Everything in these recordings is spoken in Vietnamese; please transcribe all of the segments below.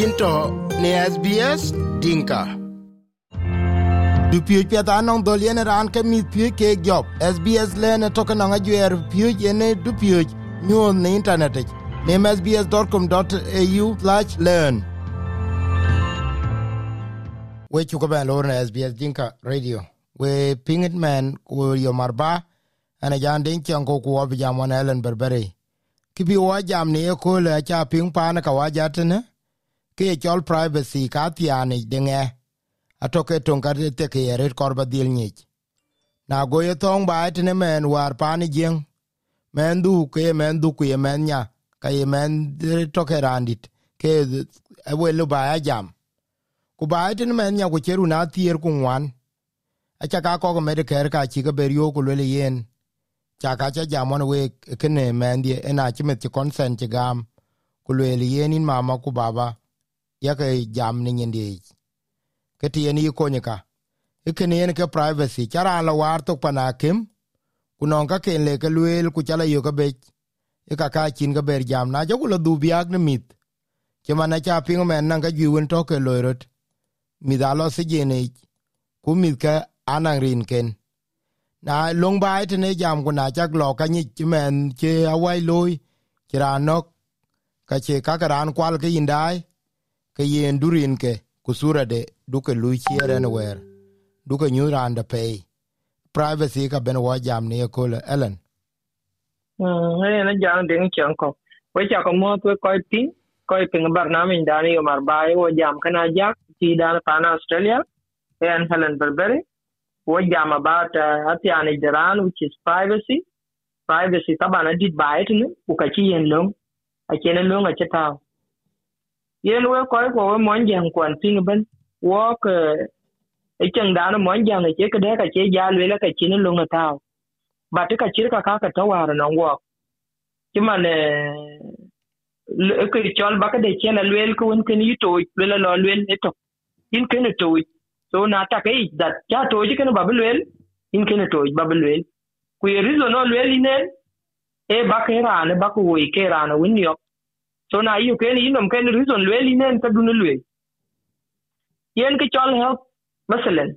yinto ne SBS Dinka. Dupiuj piatha nong dhol yene raan ke mith piuj ke job. SBS lene toke nang ajuer piuj yene dupiuj nyuol ne internet ich. Name sbs.com.au slash learn. We chuka ben lor na SBS Dinka Radio. We pingit man kuyo yomarba. Ana jan din chanko kuwa bijamon Ellen Berberi. Kibi wa jam ni ekole acha ping pa na kawaja tene ke chol privacy ka tiani dinge. Atoke tonga te ke yeret korba dil nyich. Na goye thong ba etne men war pani jeng men du ke men du ku men nya ka ye men toke randit ke e welu ba jam. Ku ba etne men nya ku cheru na tier ku wan acha ka ko me de ker ka chi ga ber yo ku le yen. Cha ka cha jamon we kene men die ena chi met consent gam. Ku le yen in mama ku baba yake jam ni nyindi. Keti tien yi konyika ikene yen ke privacy. Chara la war to pana kim. Kunon ka ken le ke luel ku chala yo ka bech. Ika ka chin ga ber jam. Na jogulo du biag ni mit. Ke mana cha pingo men nan ka jiwen to ke loirot. Mi da lo se jene ku mit ka anan rin ken. Na long bai te ne jam ku na cha lo ka nyi men che awai loy kira nok. Ka che ka ran kwal ke indai ke yen durin ke kusura de duke lui chiere ne wer. Duke nyu randa pay privacy ka ben wa jam ne ko le ellen. Mm ne na jam ding chang ko. We cha ko mo to ko ti ko ping bar na min dani yo mar bai wo jam kana jak ti dan pana australia. And helen berberi wo jam about eh, uh, atiani jaran which is privacy. Privacy tabana dit bai tin ku ka chi yen long a chene long a chetao yen we ko ko we mon jang kwan ping ben. Wo ke e chang da no mon jang e ke de ka che ja le la ka chin lu na tao. Ba te ka chir ka ka ka to war no wo. Ti man e ke chol ba ka de chen a lwel ko won ken yito le la lo lwel e to. In ken to so na ta ke that ja to ji ken ba lwel in ken to ba lwel ku ye rizo no lwel inen e ba ke ra ne, ba ku wi ke ra no win yok so na yu ken inom ken reason lwe li nen ta dun lwe yen ke chol help masalan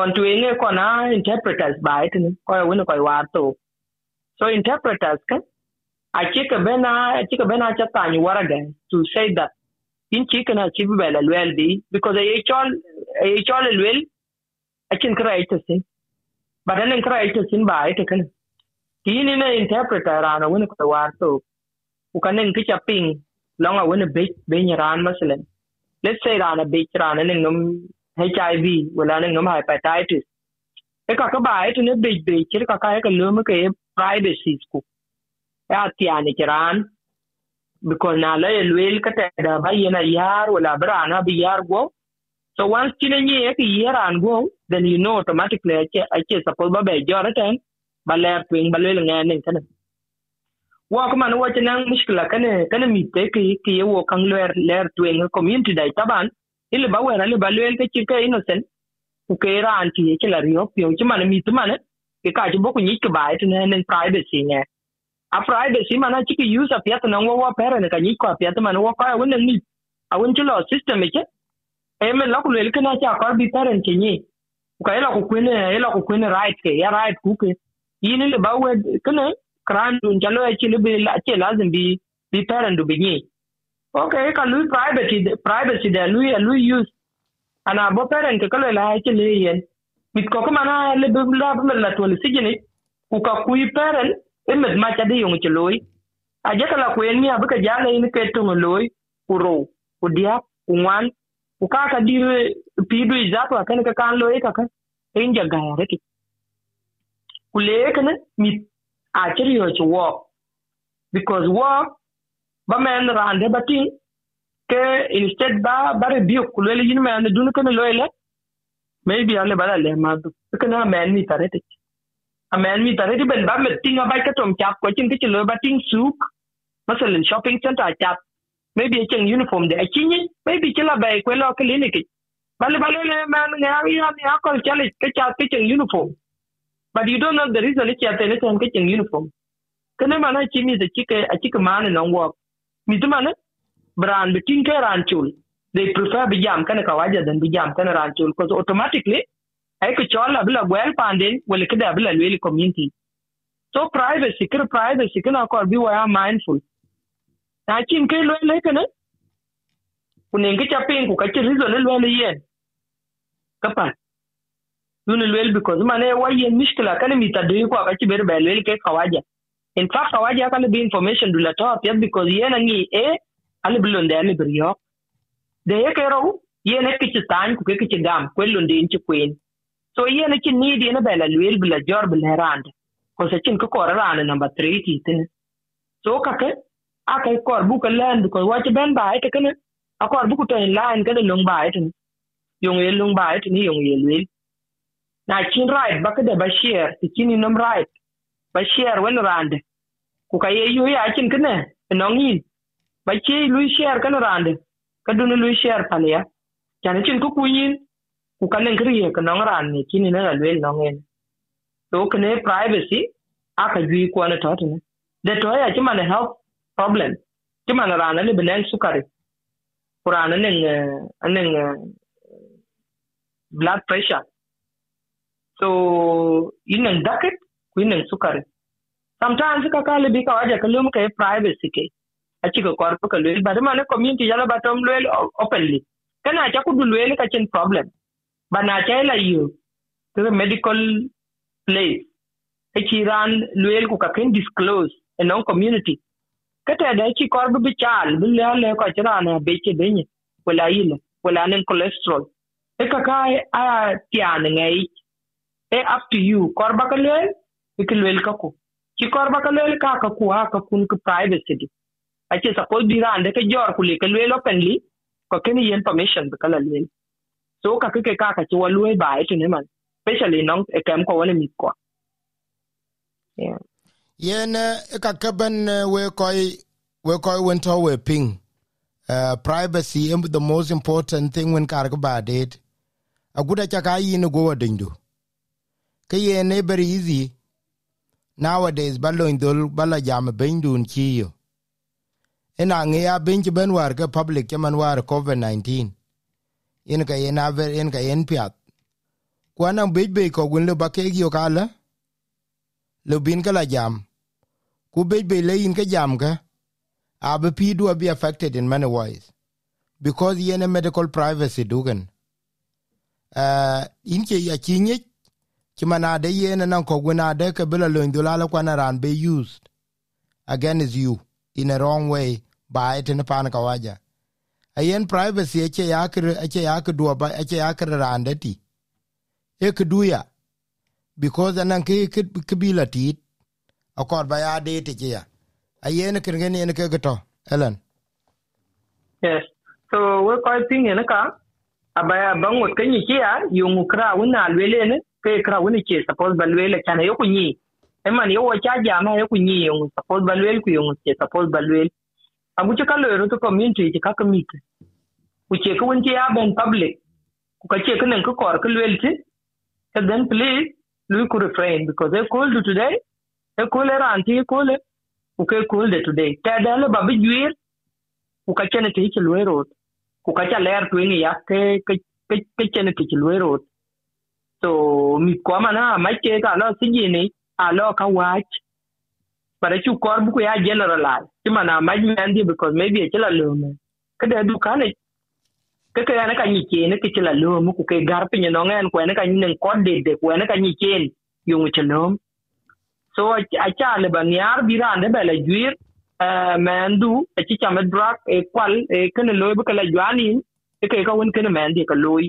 kon tu enge ko na interpreters ba it ne ko wona ko war to so interpreters kan a chika bena a chika bena cha ta ni waraga to say that in chika na chibi bela lwel bi because a chol a chol lwel a chin kra ita sin but an kra ita sin ba ita kan tini na interpreter ana wona ko war to ukanen kicha بين longa wena بيت بين ران مثلا let's say rana be rana ning num hiv wala ning num hepatitis. E ka ka ba et ne be be kir e ka ka ka e lum ke e privacy ku ya tiani kiran because na la elwel ka ta da ba yana yar, wala brana bi yar go so once kine ni e ki yaran go then you know automatically ake ake suppose ba be joratan ba le twing ba le ngene kana wa kuma na wace nan mishkila kana kana mi te ki ki ye wo kan ler ler twen community dai taban. Ile ba wera le ba le ke ke innocent. Ku ke ra anti ke la rio pio chi mana mi tu man ke ka ji boku ni ke ba et ne nen privacy ne. A privacy mana chi ki use a ta nan wa pere ne, ka ni ko apia ta man wa ka won ni a won ti lo system ke e, e me la ku le ke na cha ka bi parent ke ni ku ka e ila ku kwene e ila ku kwene right ke, ya right ku ke. Yini le ba we kana kran njalo ya chile bi la che lazim bi bi parent bi binyi okay ka lui privacy privacy da lui lui use. Ana bo parent ka le la chile yen mit ko kuma na le bi la bi la to le sigini ku ka kui parent e med ma cha de yung chiloi a je kala ku en mi abika jale ni ke to loi ku ro ku dia ku ngwan ku ka ka di pi du izato kan ka kan loi ka ka in jaga ya reki ku le kana mit actually you to work because work ba men rande bati ke instead ba bare bio kulele yin men dun kan loele maybe ale bala le ma du kana men mi tarete a men mi tarete ben ba me tinga ba ka tom chap ko chin ke lo ba ting suk shopping center chap maybe a chen uniform de a chinyi maybe kila ba ko lo clinic bale bale le man ngari ya ni akol chale ke chap ke chen uniform but you don't know the reason it's at anything kitchen uniform kana mana chi mi the chike a chike man no work mi tu mana brand bitin ke ran chul they prefer bi jam kana kawaja than bi jam kana ran chul because automatically ai ko chola bila gwel pandin wala kida bila lweli community so privacy kir privacy kana ko bi wa mindful na chin ke lwele kana kunenge chapin ku kachi reason lwele yen kapat yun lwel because mane wayen mishkila kale mitadui kwa kachi beru ba lwel ke kawaja in fact kawaja kale bi information dula to pia because yena ngi e ale blonde ale brio de yekero yene kichi tan ku kichi gam kwelonde inchi kwen so yene chi need yene bela lwel bila jor bila rand ko se chin ko rand number 3 titin so kake akai e kor buka land because wachi ben ba ite kene akor buku to in line kene lung ba e ite yong ye lung ba e ite ni yong ye lwel. Na chin right baka da bashir ti chin num right bashir wen rand ku ka ye yu ya chin kene nong yin ba chi lu share kan rand ka dun lu share pan ya. Chan chin ku ku yin ku ka len kri ka nong ran ni chin na lwel nong en to kene privacy, aka ju ko na to ne de to ya chi man help problem. Chi man ran ne benen sukari. Kurana nen eh, nen eh, blood pressure. so inen daket ko inen sukari. Sometimes ka kale bi ka waja ka lum ka privacy ke. Achi ka korpo ka lwel. Bare mane community jala batom lwel openly. Kana cha ku lwel ka chen problem. Bana cha la yo. To medical place. E achi ran lwel ku ka ken disclose e non community. Kata da e achi korbo bi chal bi le le ka chira na be che benye. Wala yile. Wala nen cholesterol. E ka ka a tian ngai e they're up to you. Korba kalwel, ikilwel kaku. Ki korba kalwel ka kaku ha kakun ku privacy. Ache suppose dira ande ke jor kule kalwel openly, ko keni yen permission bikalalwel. So kakike ka kachi walwe ba etune man. Especially nong ekem ko wale mitko. Yeah. Yen eh, ka kaban eh, we koi we we ping. Uh, privacy the most important thing when karga ba det. Go. Ke yen ne very easy nowadays balo ba la jam bindun chiyo ina nge ya binch ben war ke public man war covid 19 in ka yen aver in ka yen piat. Kwana bejbe ko gun le ke yo kala le bin kala jam ku be be le in ka jam ka abe pi do be affected in many ways. Because yen medical privacy dugan uh in ke ya kinye ki mana de yen nan ko guna de ka bila lo la ran be used. Again is you in a wrong way by it in pan ka waja a yen privacy eche yakre eche yakre do ba eche yakre ran de ti. E ku duya because anan ke ke bila tit akor ba ya de te ya. A yen ken gen yen ke to elen yes. So we ko ping ne ka abaya bangot ke ni ya yung kra wona lwele ne pekra woni ke suppose balwele kana yoku nyi eman yo wacha jama yoku nyi yong suppose balwel ku yong ke suppose balwel aguche kalero to community ke kaka mit uche ko wonti ya ben public ku ka kache kana ko kor ko lwelti so then please lui ku refrain because they called you today e call her auntie call her okay call her today ta tadalo babu juir ku ka ne te ke lwero ku ka kacha ler twingi ya ke ke ke ne te ke lwero so mi kwama na ma che ka lo sijini alo ka watch bare chu kor bu ya generalize ti mana ma andi because maybe e chila lume kada du kane ke ke ana ka ni ke ne ke chila lume ku ke gar ni no ngen ko ne ka ni ko de de ko ne ka ni chen yung chelom so acha le ban yar birande bela juir mendu achi chame drak e kwal e kene loy bu kala jwani e ke ka won kene mandi ka loy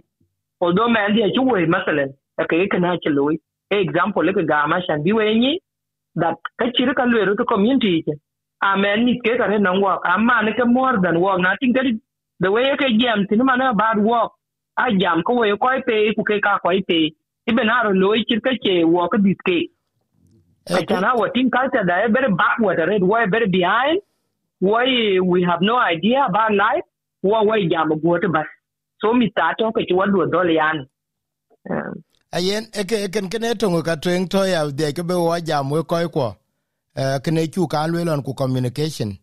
although mendi achi we masalan e ke kana achi loy example le ga ma shan bi wenyi that ka chiri ka lweru to community ke a men ni ke kare nan work amma ne ke more than work na tin kadi the way ke jam tin mana bad work a jam ko we ko pe ku ke ka ko pe ibe na ro loy chir ka che work dit ke Achana working culture that very backward, right? Why very behind? Why we have no idea about life? Why why jam go to bus? So mi tato ke chwa do dole yan. Um, Ayen eke eken kene tongo ka tweng to ya de ke be wa jam we ko ko. Eh kene chu kan we lon ku communication.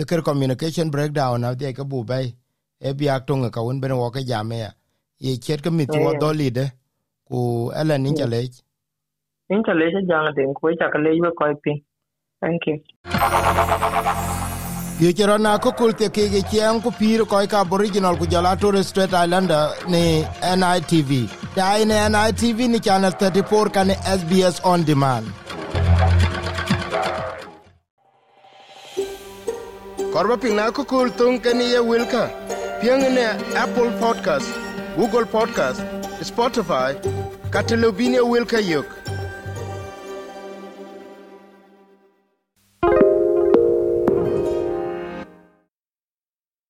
e ker communication breakdown na de ke bu bay e biak tongo ka un ben wo ke jam ya. Ye chet ka mit wo do lide ku elen in ni in chale jang den ku cha ka le we ko pi thank you ye ke rona ko akokol te keke chen ku pir ko ka original ku jala to tourist island islander ni nitv taai ne nitv ni channel 34 kan sbs on demand korba piŋ na akokol thoŋ keni ye wilka pieŋ ne apple podcast google podcast spotify katelobin ye wilka yok